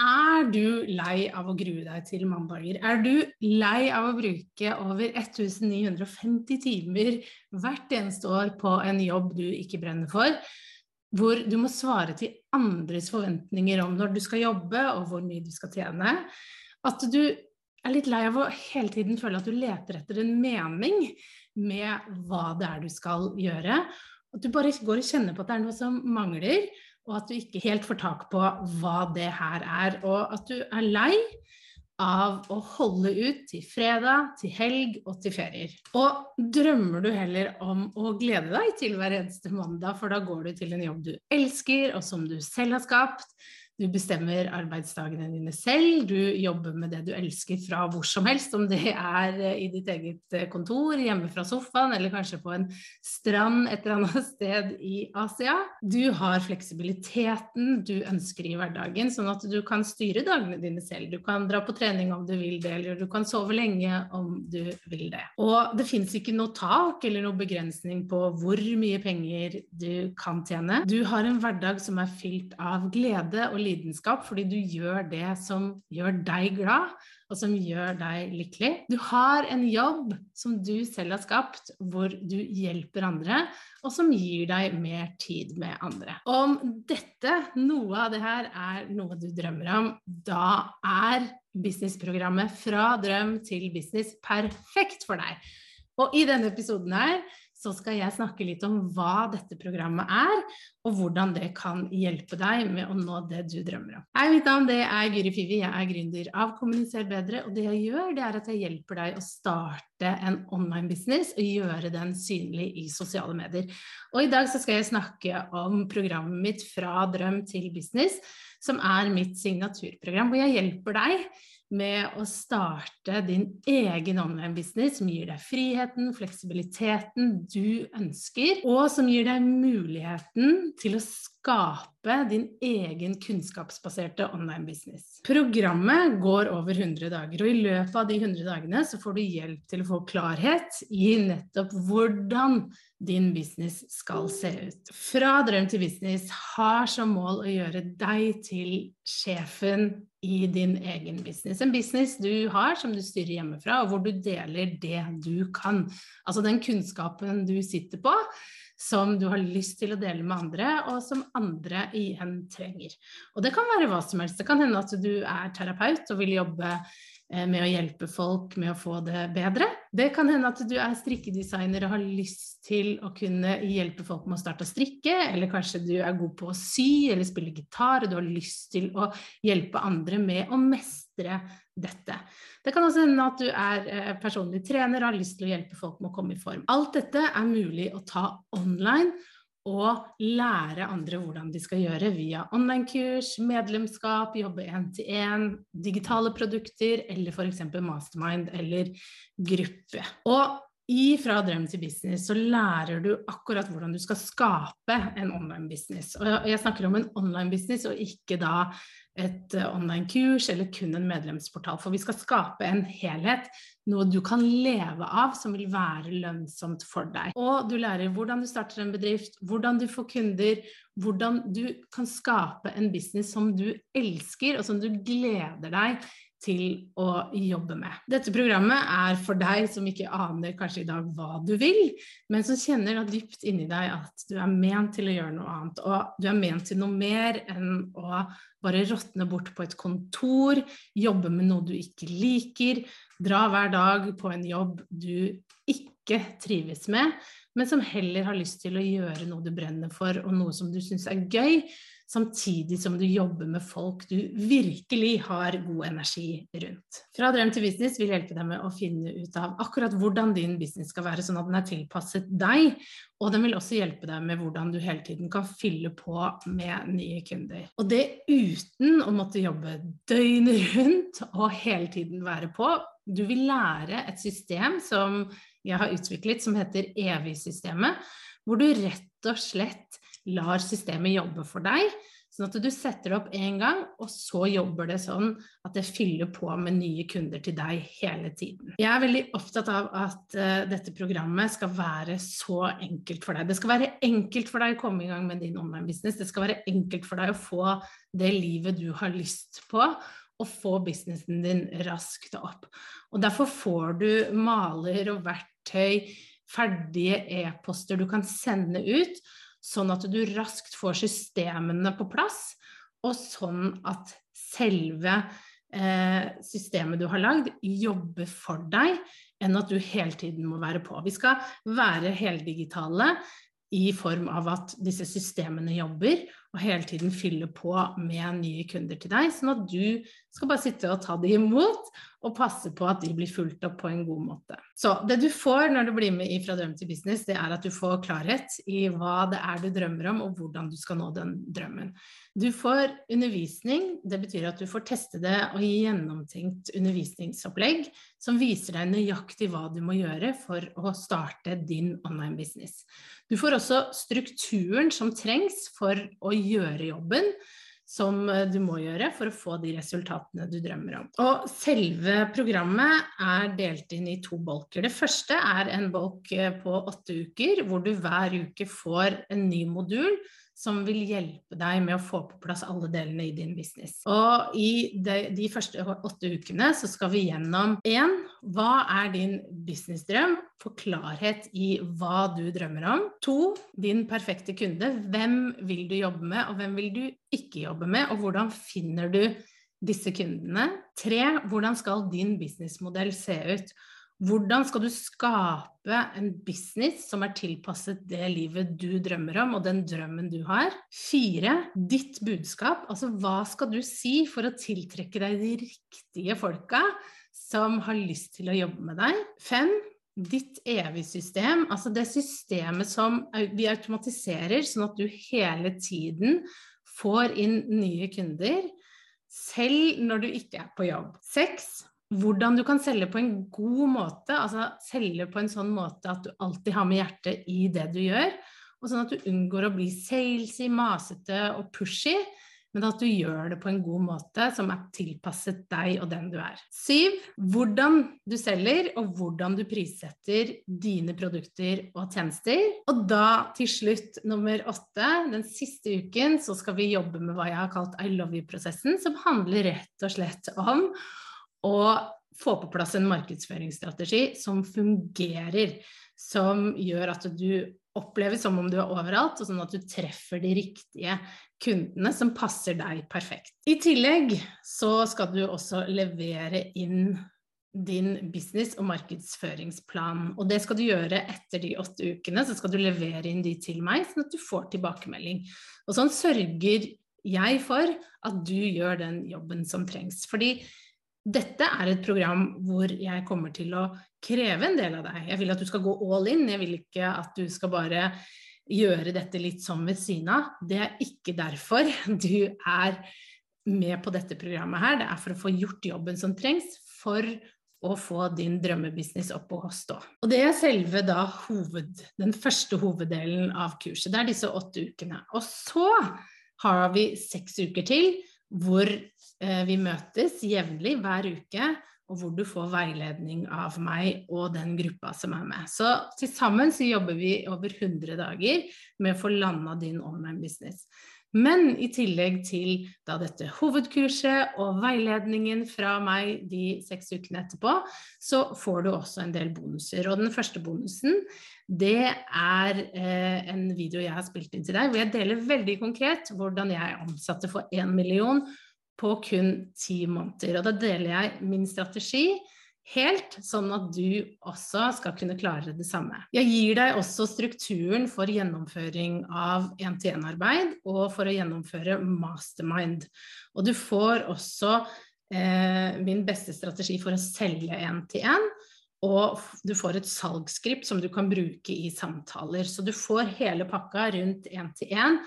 Er du lei av å grue deg til mandager? Er du lei av å bruke over 1950 timer hvert eneste år på en jobb du ikke brenner for? Hvor du må svare til andres forventninger om når du skal jobbe og hvor mye du skal tjene? At du er litt lei av å hele tiden føle at du leter etter en mening med hva det er du skal gjøre. At du bare går og kjenner på at det er noe som mangler, og at du ikke helt får tak på hva det her er. Og at du er lei av å holde ut til fredag, til helg og til ferier. Og drømmer du heller om å glede deg til hver eneste mandag, for da går du til en jobb du elsker, og som du selv har skapt, du bestemmer arbeidsdagene dine selv, du jobber med det du elsker fra hvor som helst, om det er eh, i ditt eget eh, kontor, hjemme fra sofaen, eller kanskje på en strand et eller annet sted i Asia. Du har fleksibiliteten du ønsker i hverdagen, sånn at du kan styre dagene dine selv. Du kan dra på trening om du vil det, eller du kan sove lenge om du vil det. Og det fins ikke noe tak eller noe begrensning på hvor mye penger du kan tjene. Du har en hverdag som er fylt av glede og lidenskap lidenskap fordi du gjør det som gjør deg glad, og som gjør deg lykkelig. Du har en jobb som du selv har skapt, hvor du hjelper andre, og som gir deg mer tid med andre. Om dette, noe av det her, er noe du drømmer om, da er businessprogrammet Fra drøm til business perfekt for deg. Og i denne episoden her så skal jeg snakke litt om hva dette programmet er, og hvordan det kan hjelpe deg med å nå det du drømmer om. Hei, mitt navn er Guri Fivi, jeg er gründer av Kommuniser bedre, og det jeg gjør, det er at jeg hjelper deg å starte en online business og gjøre den synlig i sosiale medier. Og i dag så skal jeg snakke om programmet mitt Fra drøm til business, som er mitt signaturprogram, hvor jeg hjelper deg med å starte din egen online-business som gir deg friheten, fleksibiliteten du ønsker, og som gir deg muligheten til å skape din egen kunnskapsbaserte online-business. Programmet går over 100 dager, og i løpet av de 100 dagene så får du hjelp til å få klarhet i nettopp hvordan din business skal se ut. Fra drøm til business har som mål å gjøre deg til sjefen i din egen business. En business du har som du styrer hjemmefra, og hvor du deler det du kan. Altså den kunnskapen du sitter på, som du har lyst til å dele med andre, og som andre igjen trenger. Og det kan være hva som helst. Det kan hende at du er terapeut og vil jobbe Eh, med å hjelpe folk med å få det bedre. Det kan hende at du er strikkedesigner og har lyst til å kunne hjelpe folk med å starte å strikke, eller kanskje du er god på å sy eller spille gitar, og du har lyst til å hjelpe andre med å mestre dette. Det kan også hende at du er eh, personlig trener og har lyst til å hjelpe folk med å komme i form. Alt dette er mulig å ta online og lære andre hvordan de skal gjøre via online-kurs, medlemskap, jobbe én-til-én, digitale produkter eller f.eks. mastermind eller gruppe. Og i Fra drøm til business så lærer du akkurat hvordan du skal skape en online business. Og jeg snakker om en online business og ikke da et eh, online-kurs eller kun en medlemsportal. For vi skal skape en helhet, noe du kan leve av som vil være lønnsomt for deg. Og du lærer hvordan du starter en bedrift, hvordan du får kunder, hvordan du kan skape en business som du elsker, og som du gleder deg til å jobbe med. Dette programmet er for deg som ikke aner kanskje i dag hva du vil, men som kjenner da dypt inni deg at du er ment til å gjøre noe annet. Og du er ment til noe mer enn å bare råtne bort på et kontor, jobbe med noe du ikke liker, dra hver dag på en jobb du ikke trives med, men som heller har lyst til å gjøre noe du brenner for, og noe som du syns er gøy, samtidig som du jobber med folk du virkelig har god energi rundt. Fra drøm til business vil hjelpe deg med å finne ut av akkurat hvordan din business skal være, sånn at den er tilpasset deg, og den vil også hjelpe deg med hvordan du hele tiden kan fylle på med nye kunder. Og det uten å måtte jobbe døgnet rundt og hele tiden være på. Du vil lære et system som jeg har utviklet, som heter Evig-systemet, hvor du rett og slett lar systemet jobbe for deg. Sånn at du setter det opp én gang, og så jobber det sånn at det fyller på med nye kunder til deg hele tiden. Jeg er veldig opptatt av at uh, dette programmet skal være så enkelt for deg. Det skal være enkelt for deg å komme i gang med din online-business. Det skal være enkelt for deg å få det livet du har lyst på, og få businessen din raskt opp. Og derfor får du maler og verktøy, ferdige e-poster du kan sende ut sånn at du raskt får systemene på plass, og sånn at selve eh, systemet du har lagd, jobber for deg, enn at du hele tiden må være på. Vi skal være heldigitale i form av at disse systemene jobber, og hele tiden fyller på med nye kunder til deg, sånn at du skal bare sitte og ta dem imot og passe på at de blir fulgt opp på en god måte. Så det du får når du blir med i Fra drøm til business, det er at du får klarhet i hva det er du drømmer om, og hvordan du skal nå den drømmen. Du får undervisning, det betyr at du får teste det og gi gjennomtenkt undervisningsopplegg som viser deg nøyaktig hva du må gjøre for å starte din online business. Du får også strukturen som trengs for å gjøre jobben som eh, du må gjøre for å få de resultatene du drømmer om. Og selve programmet er delt inn i to bolker. Det første er en bolk eh, på åtte uker, hvor du hver uke får en ny modul som vil hjelpe deg med å få på plass alle delene i din business. Og i de, de første åtte ukene så skal vi gjennom én hva er din businessdrøm? Få klarhet i hva du drømmer om. To din perfekte kunde. Hvem vil du jobbe med, og hvem vil du ikke jobbe med, og hvordan finner du disse kundene? Tre hvordan skal din businessmodell se ut? Hvordan skal du skape en business som er tilpasset det livet du drømmer om, og den drømmen du har? Fire, ditt budskap. Altså hva skal du si for å tiltrekke deg de riktige folka som har lyst til å jobbe med deg? Fem, ditt evige system. Altså det systemet som vi automatiserer, sånn at du hele tiden får inn nye kunder, selv når du ikke er på jobb. Seks, hvordan du kan selge på en god måte, altså selge på en sånn måte at du alltid har med hjertet i det du gjør, og sånn at du unngår å bli salesy, masete og pushy, men at du gjør det på en god måte som er tilpasset deg og den du er. Syv, hvordan du selger og hvordan du prissetter dine produkter og tjenester. Og da til slutt nummer åtte, den siste uken, så skal vi jobbe med hva jeg har kalt I love you-prosessen, som handler rett og slett om og få på plass en markedsføringsstrategi som fungerer, som gjør at du oppleves som om du er overalt, og sånn at du treffer de riktige kundene som passer deg perfekt. I tillegg så skal du også levere inn din business- og markedsføringsplan. Og det skal du gjøre etter de åtte ukene, så skal du levere inn de til meg, sånn at du får tilbakemelding. Og sånn sørger jeg for at du gjør den jobben som trengs. Fordi dette er et program hvor jeg kommer til å kreve en del av deg. Jeg vil at du skal gå all in, jeg vil ikke at du skal bare gjøre dette litt sånn ved siden av. Det er ikke derfor du er med på dette programmet her. Det er for å få gjort jobben som trengs for å få din drømmebusiness opp og stå. Og det er selve da hoved, den første hoveddelen av kurset. Det er disse åtte ukene. Og så har vi seks uker til hvor eh, vi møtes jevnlig hver uke, og hvor du får veiledning av meg og den gruppa som er med. Så til sammen så jobber vi over 100 dager med å få landa din online business. Men i tillegg til da dette hovedkurset og veiledningen fra meg de seks ukene etterpå, så får du også en del bonuser. Og den første bonusen, det er eh, en video jeg har spilt inn til deg, hvor jeg deler veldig konkret hvordan jeg ansatte for én million på kun ti måneder. Og da deler jeg min strategi helt, sånn at du også skal kunne klare det samme. Jeg gir deg også strukturen for gjennomføring av 1-til-1-arbeid og for å gjennomføre mastermind. Og du får også eh, min beste strategi for å selge 1-til-1. Og du får et salgsskript som du kan bruke i samtaler. Så du får hele pakka rundt 1-til-1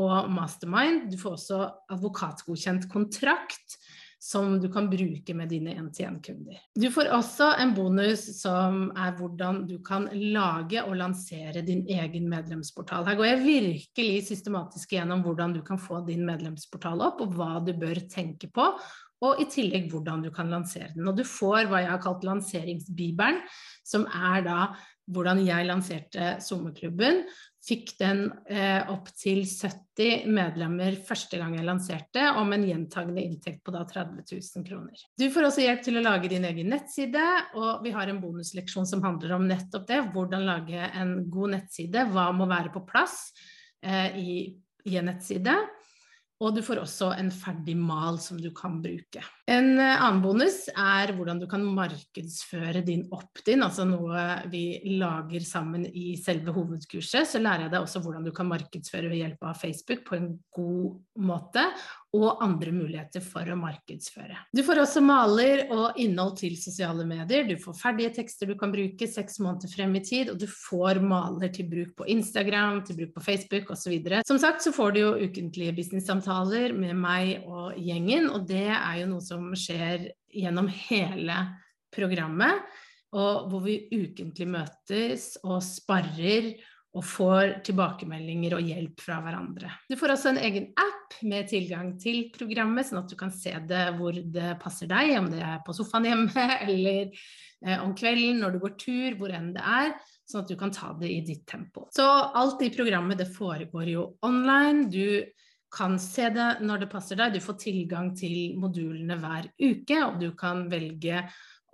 og mastermind. Du får også advokatgodkjent kontrakt som du kan bruke med dine 1-til-1-kunder. Du får også en bonus som er hvordan du kan lage og lansere din egen medlemsportal. Her går jeg virkelig systematisk gjennom hvordan du kan få din medlemsportal opp, og hva du bør tenke på. Og i tillegg hvordan du kan lansere den. Og du får hva jeg har kalt lanseringsbibelen, som er da hvordan jeg lanserte sommerklubben, fikk den eh, opp til 70 medlemmer første gang jeg lanserte, om en gjentagende inntekt på da 30 000 kroner. Du får også hjelp til å lage din egen nettside, og vi har en bonusleksjon som handler om nettopp det. Hvordan lage en god nettside, hva må være på plass eh, i, i en nettside. Og du får også en ferdig mal som du kan bruke. En eh, annen bonus er hvordan du kan markedsføre din opt-in, altså noe vi lager sammen i selve hovedkurset. Så lærer jeg deg også hvordan du kan markedsføre ved hjelp av Facebook på en god måte, og andre muligheter for å markedsføre. Du får også maler og innhold til sosiale medier. Du får ferdige tekster du kan bruke seks måneder frem i tid, og du får maler til bruk på Instagram, til bruk på Facebook osv. Som sagt så får du jo ukentlige business-samtaler med meg og gjengen, og det er jo noe som skjer gjennom hele programmet. Og hvor vi ukentlig møtes og sparrer og får tilbakemeldinger og hjelp fra hverandre. Du får også en egen app med tilgang til programmet, sånn at du kan se det hvor det passer deg, om det er på sofaen hjemme eller eh, om kvelden når du går tur, hvor enn det er, sånn at du kan ta det i ditt tempo. Så alt i programmet det foregår jo online. Du kan se det når det passer deg. Du får tilgang til modulene hver uke, og du kan velge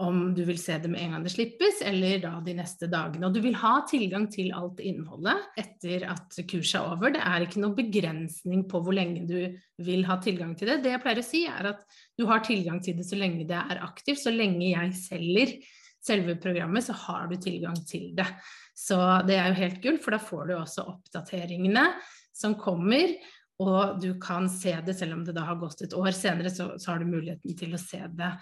om du vil se det med en gang det slippes, eller da de neste dagene. Og du vil ha tilgang til alt innholdet etter at kurset er over. Det er ikke noen begrensning på hvor lenge du vil ha tilgang til det. Det jeg pleier å si, er at du har tilgang til det så lenge det er aktivt. Så lenge jeg selger selve programmet, så har du tilgang til det. Så det er jo helt gull, for da får du også oppdateringene som kommer. Og du kan se det, selv om det da har gått et år senere, så, så har du muligheten til å se det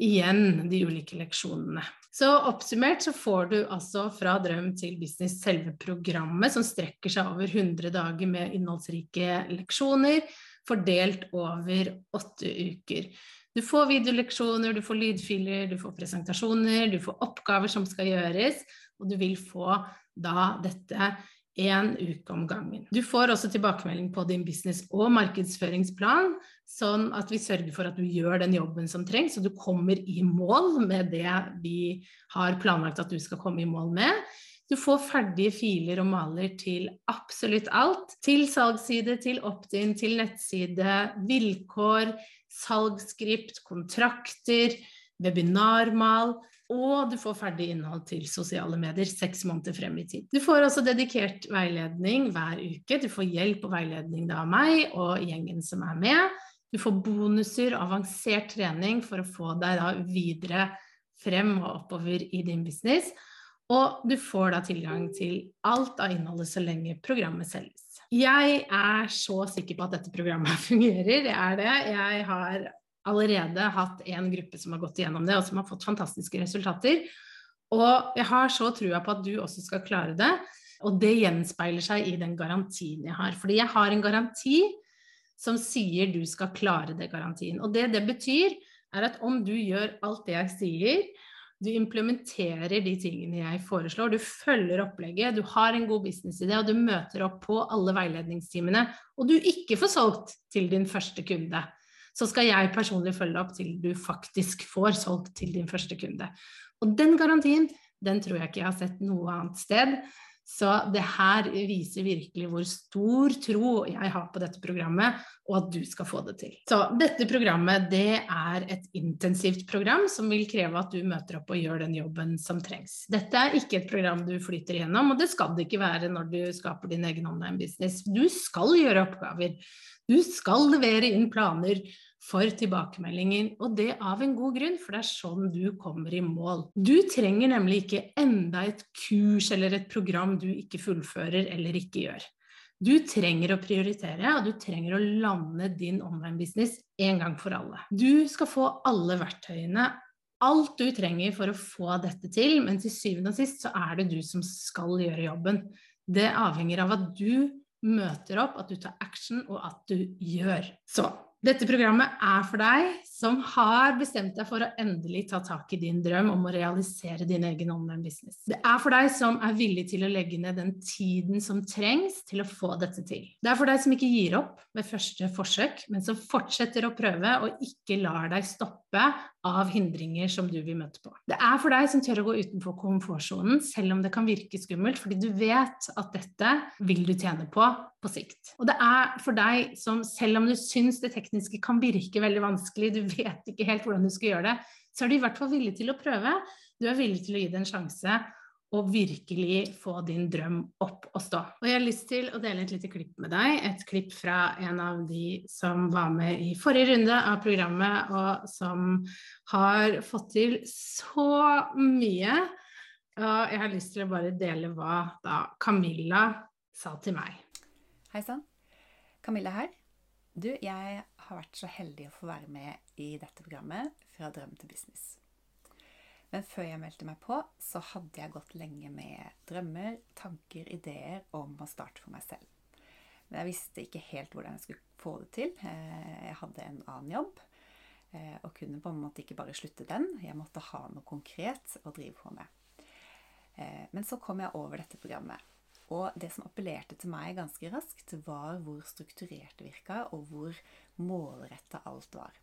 igjen de ulike leksjonene. Så oppsummert så får du altså fra drøm til business selve programmet som strekker seg over 100 dager med innholdsrike leksjoner fordelt over åtte uker. Du får videoleksjoner, du får lydfiler, du får presentasjoner, du får oppgaver som skal gjøres, og du vil få da dette én uke om gangen. Du får også tilbakemelding på din business- og markedsføringsplan, sånn at vi sørger for at du gjør den jobben som trengs, og du kommer i mål med det vi har planlagt at du skal komme i mål med. Du får ferdige filer og maler til absolutt alt. Til salgsside, til opt-in, til nettside, vilkår, salgsskript, kontrakter, webinarmal og du får ferdig innhold til sosiale medier seks måneder frem i tid. Du får altså dedikert veiledning hver uke. Du får hjelp og veiledning av meg og gjengen som er med. Du får bonuser og avansert trening for å få deg da videre frem og oppover i din business. Og du får da tilgang til alt av innholdet så lenge programmet selges. Jeg er så sikker på at dette programmet fungerer. Det er det. Jeg har allerede hatt en gruppe som har gått igjennom det, og som har fått fantastiske resultater. Og jeg har så trua på at du også skal klare det. Og det gjenspeiler seg i den garantien jeg har. Fordi jeg har en garanti som sier du skal klare det garantien. Og det det betyr, er at om du gjør alt det jeg sier, du implementerer de tingene jeg foreslår, du følger opplegget, du har en god businessidé, og du møter opp på alle veiledningstimene, og du ikke får solgt til din første kunde, så skal jeg personlig følge opp til du faktisk får solgt til din første kunde. Og den garantien, den tror jeg ikke jeg har sett noe annet sted. Så det her viser virkelig hvor stor tro jeg har på dette programmet, og at du skal få det til. Så dette programmet det er et intensivt program som vil kreve at du møter opp og gjør den jobben som trengs. Dette er ikke et program du flyter igjennom, og det skal det ikke være når du skaper din egen online business. Du skal gjøre oppgaver. Du skal levere inn planer for tilbakemeldinger, og det av en god grunn, for det er sånn du kommer i mål. Du trenger nemlig ikke enda et kurs eller et program du ikke fullfører eller ikke gjør. Du trenger å prioritere, og du trenger å lande din online-business en gang for alle. Du skal få alle verktøyene, alt du trenger for å få dette til, men til syvende og sist så er det du som skal gjøre jobben. Det avhenger av at du møter opp, at du tar action, og at du gjør. Så dette programmet er for deg som har bestemt deg for å endelig ta tak i din drøm om å realisere din egen online business. Det er for deg som er villig til å legge ned den tiden som trengs til å få dette til. Det er for deg som ikke gir opp ved første forsøk, men som fortsetter å prøve og ikke lar deg stoppe av hindringer som du vil møte på. Det er for deg som tør å gå utenfor komfortsonen, selv om det kan virke skummelt, fordi du vet at dette vil du tjene på på sikt. Og det er for deg som, selv om du syns det tekniske kan virke veldig vanskelig, du vet ikke helt hvordan du skal gjøre det, så er du i hvert fall villig til å prøve. Du er villig til å gi det en sjanse og virkelig få din drøm opp og stå. Og jeg har lyst til å dele et lite klipp med deg. Et klipp fra en av de som var med i forrige runde av programmet, og som har fått til så mye. Og jeg har lyst til å bare dele hva da Camilla sa til meg. Hei sann. Camilla her. Du, jeg har vært så heldig å få være med i dette programmet Fra drøm til business. Men før jeg meldte meg på, så hadde jeg gått lenge med drømmer, tanker, ideer om å starte for meg selv. Men jeg visste ikke helt hvordan jeg skulle få det til. Eh, jeg hadde en annen jobb eh, og kunne på en måte ikke bare slutte den. Jeg måtte ha noe konkret å drive på med. Eh, men så kom jeg over dette programmet. Og det som appellerte til meg ganske raskt, var hvor strukturert det virka, og hvor målretta alt var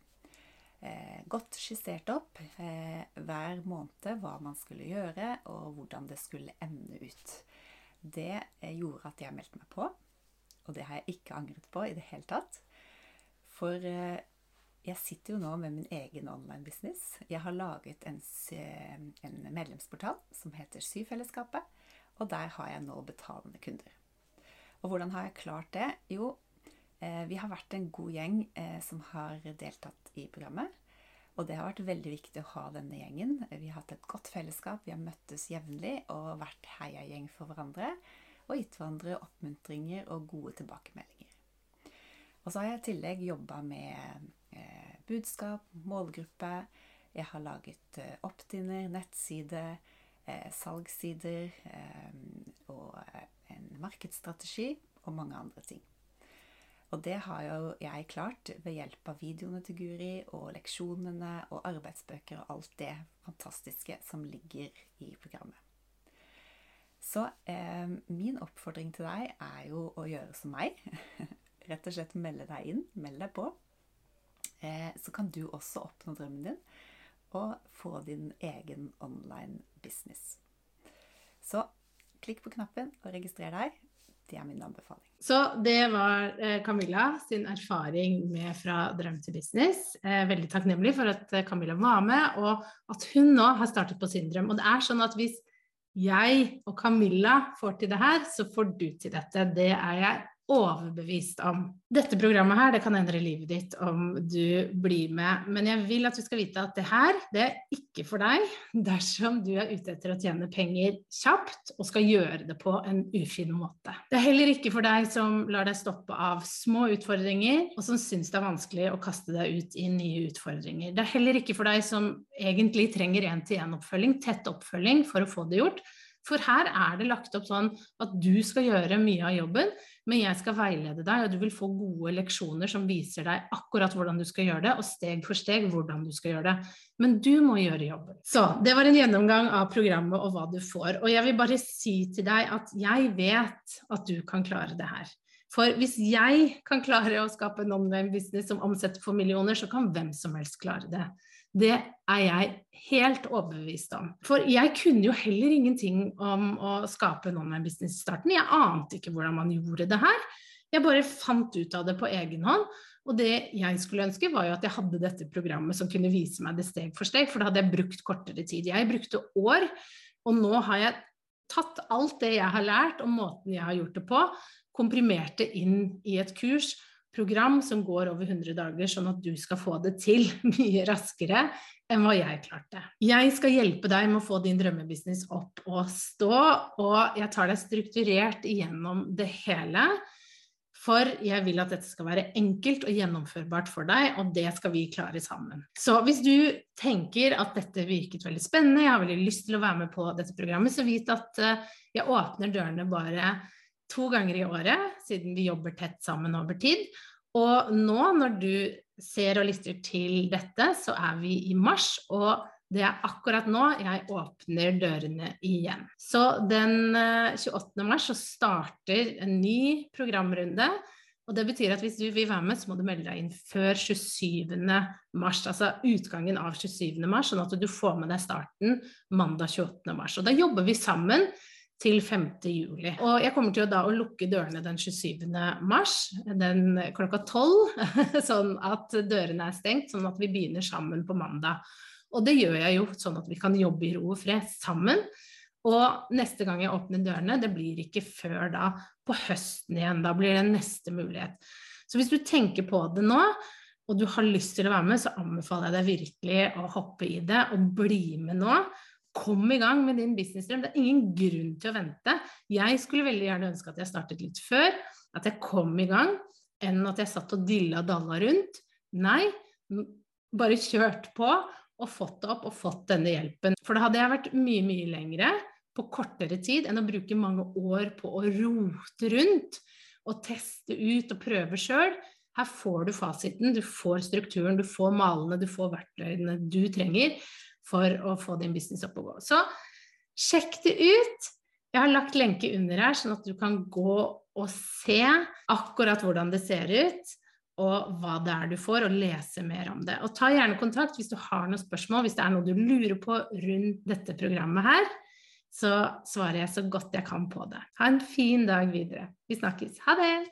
eh, godt skissert opp eh, hver måned hva man skulle gjøre, og hvordan det skulle ende ut. Det eh, gjorde at jeg meldte meg på, og det har jeg ikke angret på i det hele tatt. For eh, jeg sitter jo nå med min egen online-business. Jeg har laget en, en medlemsportal som heter Syfellesskapet, og der har jeg nå betalende kunder. Og hvordan har jeg klart det? Jo, Eh, vi har vært en god gjeng eh, som har deltatt i programmet. Og det har vært veldig viktig å ha denne gjengen. Vi har hatt et godt fellesskap, vi har møttes jevnlig og vært heiagjeng for hverandre. Og gitt hverandre oppmuntringer og gode tilbakemeldinger. Og så har jeg i tillegg jobba med eh, budskap, målgruppe. Jeg har laget opt-in-er, nettside, salgssider eh, og en markedsstrategi og mange andre ting. Og det har jo jeg klart ved hjelp av videoene til Guri og leksjonene og arbeidsbøker og alt det fantastiske som ligger i programmet. Så eh, min oppfordring til deg er jo å gjøre som meg. Rett og slett melde deg inn. Meld deg på. Eh, så kan du også oppnå drømmen din og få din egen online business. Så klikk på knappen og registrer deg. Det er min anbefaling. Så det var eh, Camilla sin erfaring med Fra drøm til business. Eh, veldig takknemlig for at eh, Camilla var med, og at hun nå har startet på sin drøm. Og det er sånn at hvis jeg og Camilla får til det her, så får du til dette. Det er jeg overbevist om. Dette programmet her, det kan endre livet ditt om du blir med. Men jeg vil at du skal vite at det her, det er ikke for deg dersom du er ute etter å tjene penger kjapt og skal gjøre det på en ufin måte. Det er heller ikke for deg som lar deg stoppe av små utfordringer, og som syns det er vanskelig å kaste deg ut i nye utfordringer. Det er heller ikke for deg som egentlig trenger én-til-én-oppfølging, tett oppfølging, for å få det gjort. For her er det lagt opp sånn at du skal gjøre mye av jobben, men jeg skal veilede deg, og du vil få gode leksjoner som viser deg akkurat hvordan du skal gjøre det, og steg for steg hvordan du skal gjøre det. Men du må gjøre jobben. Så det var en gjennomgang av programmet og hva du får. Og jeg vil bare si til deg at jeg vet at du kan klare det her. For hvis jeg kan klare å skape en online business som omsetter for millioner, så kan hvem som helst klare det. Det er jeg helt overbevist om. For jeg kunne jo heller ingenting om å skape en online-business i starten. Jeg ante ikke hvordan man gjorde det her. Jeg bare fant ut av det på egen hånd. Og det jeg skulle ønske, var jo at jeg hadde dette programmet som kunne vise meg det steg for steg, for da hadde jeg brukt kortere tid. Jeg brukte år, og nå har jeg tatt alt det jeg har lært, og måten jeg har gjort det på, komprimert det inn i et kurs program som går over 100 dager, sånn at du skal få det til mye raskere enn hva jeg klarte. Jeg skal hjelpe deg med å få din drømmebusiness opp og stå, og jeg tar deg strukturert igjennom det hele. For jeg vil at dette skal være enkelt og gjennomførbart for deg, og det skal vi klare sammen. Så hvis du tenker at dette virket veldig spennende, jeg har veldig lyst til å være med på dette programmet, så vit at eh, jeg åpner dørene bare to ganger i året, siden vi jobber tett sammen over tid. Og nå når du ser og lytter til dette, så er vi i mars, og det er akkurat nå jeg åpner dørene igjen. Så den 28. Eh, mars så starter en ny programrunde. Og det betyr at hvis du vil være med, så må du melde deg inn før 27. mars. Altså utgangen av 27. mars, sånn at du får med deg starten mandag 28. mars. Og da jobber vi sammen til 5. juli. Og jeg kommer til å da å lukke dørene den 27. mars, den klokka 12, sånn at dørene er stengt, sånn at vi begynner sammen på mandag. Og det gjør jeg jo sånn at vi kan jobbe i ro og fred sammen. Og neste gang jeg åpner dørene, det blir ikke før da på høsten igjen. Da blir det neste mulighet. Så hvis du tenker på det nå, og du har lyst til å være med, så anbefaler jeg deg virkelig å hoppe i det og bli med nå. Kom i gang med din businessdrøm. Det er ingen grunn til å vente. Jeg skulle veldig gjerne ønske at jeg startet litt før, at jeg kom i gang, enn at jeg satt og dilla dalla rundt. Nei, bare kjørt på og fått det opp og fått denne hjelpen. For da hadde jeg vært mye, mye lengre på kortere tid enn å bruke mange år på å rote rundt og teste ut og prøve sjøl. Her får du fasiten, du får strukturen, du får malene, du får verktøyene du trenger for å få din business opp og gå. Så sjekk det ut. Jeg har lagt lenke under her, sånn at du kan gå og se akkurat hvordan det ser ut, og hva det er du får, og lese mer om det. Og ta gjerne kontakt hvis du har noen spørsmål, hvis det er noe du lurer på rundt dette programmet her. Så svarer jeg så godt jeg kan på det. Ha en fin dag videre. Vi snakkes. Ha det!